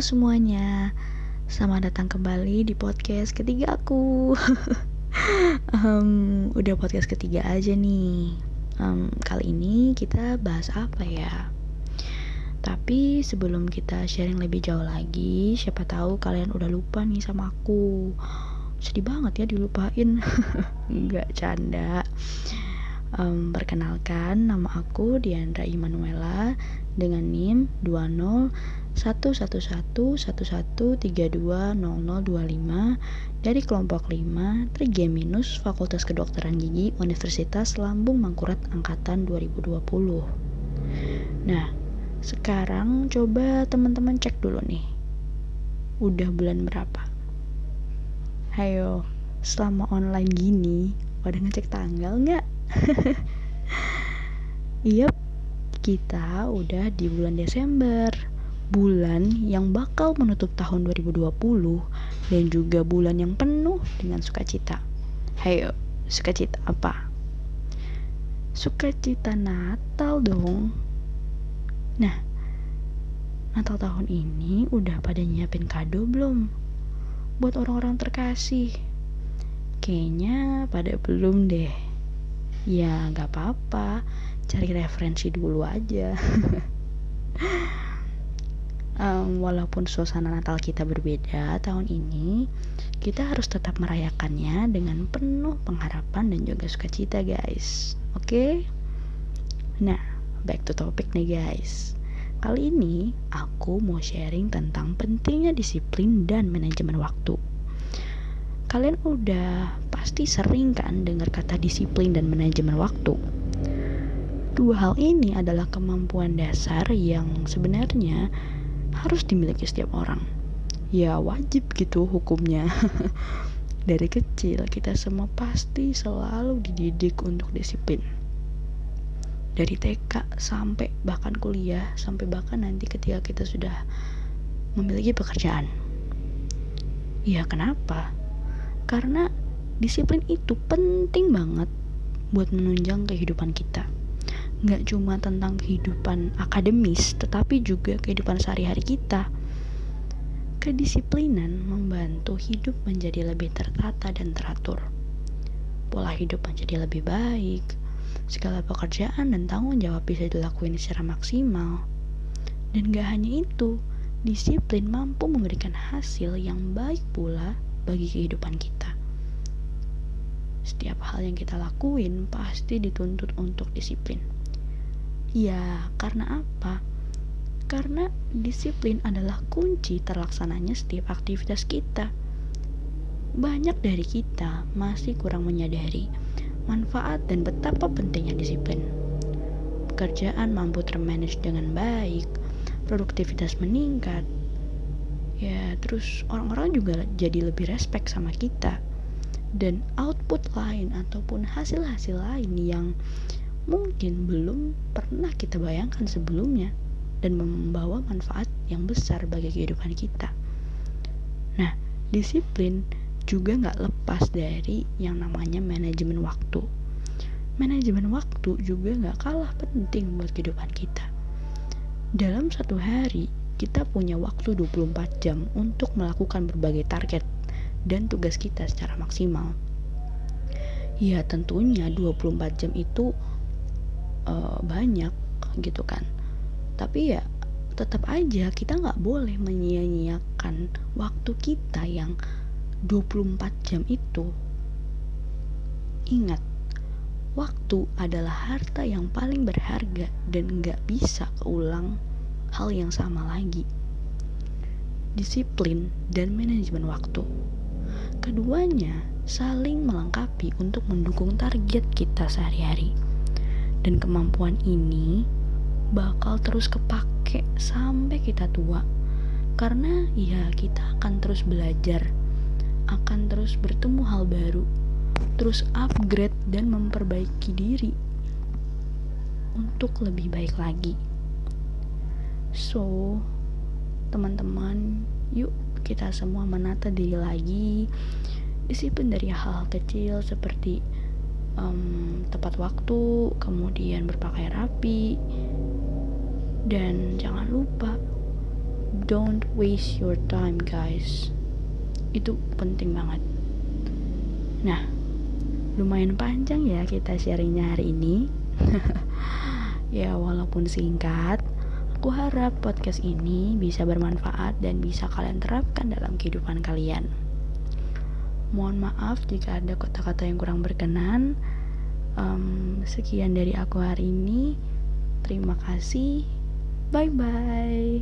Semuanya, selamat datang kembali di podcast ketiga aku. um, udah podcast ketiga aja nih. Um, kali ini kita bahas apa ya? Tapi sebelum kita sharing lebih jauh lagi, siapa tahu kalian udah lupa nih sama aku. Sedih banget ya dilupain. Enggak canda. Um, perkenalkan, nama aku Diandra Imanuela dengan NIM 2011111320025 dari kelompok 5 3 minus Fakultas Kedokteran Gigi Universitas Lambung Mangkurat Angkatan 2020. Nah, sekarang coba teman-teman cek dulu nih. Udah bulan berapa? Hayo, selama online gini, pada ngecek tanggal nggak? Iya, kita udah di bulan Desember. Bulan yang bakal menutup tahun 2020 dan juga bulan yang penuh dengan sukacita. Hayo, sukacita apa? Sukacita Natal dong. Nah, Natal tahun ini udah pada nyiapin kado belum? Buat orang-orang terkasih. Kayaknya pada belum deh ya nggak apa-apa. Cari referensi dulu aja. Um, walaupun suasana Natal kita berbeda tahun ini kita harus tetap merayakannya dengan penuh pengharapan dan juga sukacita guys. Oke? Okay? nah back to topic nih guys. Kali ini aku mau sharing tentang pentingnya disiplin dan manajemen waktu kalian udah pasti sering kan dengar kata disiplin dan manajemen waktu. Dua hal ini adalah kemampuan dasar yang sebenarnya harus dimiliki setiap orang. Ya wajib gitu hukumnya. Dari kecil kita semua pasti selalu dididik untuk disiplin. Dari TK sampai bahkan kuliah, sampai bahkan nanti ketika kita sudah memiliki pekerjaan. Ya kenapa? Karena disiplin itu penting banget buat menunjang kehidupan kita. Nggak cuma tentang kehidupan akademis, tetapi juga kehidupan sehari-hari kita. Kedisiplinan membantu hidup menjadi lebih tertata dan teratur. Pola hidup menjadi lebih baik, segala pekerjaan dan tanggung jawab bisa dilakukan secara maksimal. Dan gak hanya itu, disiplin mampu memberikan hasil yang baik pula bagi kehidupan kita. Setiap hal yang kita lakuin pasti dituntut untuk disiplin. Ya, karena apa? Karena disiplin adalah kunci terlaksananya setiap aktivitas kita. Banyak dari kita masih kurang menyadari manfaat dan betapa pentingnya disiplin. Pekerjaan mampu termanage dengan baik, produktivitas meningkat, terus orang-orang juga jadi lebih respect sama kita dan output lain ataupun hasil-hasil lain yang mungkin belum pernah kita bayangkan sebelumnya dan membawa manfaat yang besar bagi kehidupan kita. Nah, disiplin juga nggak lepas dari yang namanya manajemen waktu. Manajemen waktu juga nggak kalah penting buat kehidupan kita. Dalam satu hari, kita punya waktu 24 jam untuk melakukan berbagai target dan tugas kita secara maksimal. Ya tentunya 24 jam itu uh, banyak gitu kan. Tapi ya tetap aja kita nggak boleh menyia-nyiakan waktu kita yang 24 jam itu. Ingat, waktu adalah harta yang paling berharga dan nggak bisa keulang hal yang sama lagi. Disiplin dan manajemen waktu. Keduanya saling melengkapi untuk mendukung target kita sehari-hari. Dan kemampuan ini bakal terus kepake sampai kita tua. Karena ya kita akan terus belajar, akan terus bertemu hal baru, terus upgrade dan memperbaiki diri untuk lebih baik lagi. So, teman-teman, yuk kita semua menata diri lagi. Disiplin dari hal-hal kecil seperti um, tepat waktu, kemudian berpakaian rapi, dan jangan lupa don't waste your time guys. Itu penting banget. Nah lumayan panjang ya kita sharingnya hari ini. Ya walaupun singkat aku harap podcast ini bisa bermanfaat dan bisa kalian terapkan dalam kehidupan kalian. Mohon maaf jika ada kata-kata yang kurang berkenan. Um, sekian dari aku hari ini. Terima kasih. Bye bye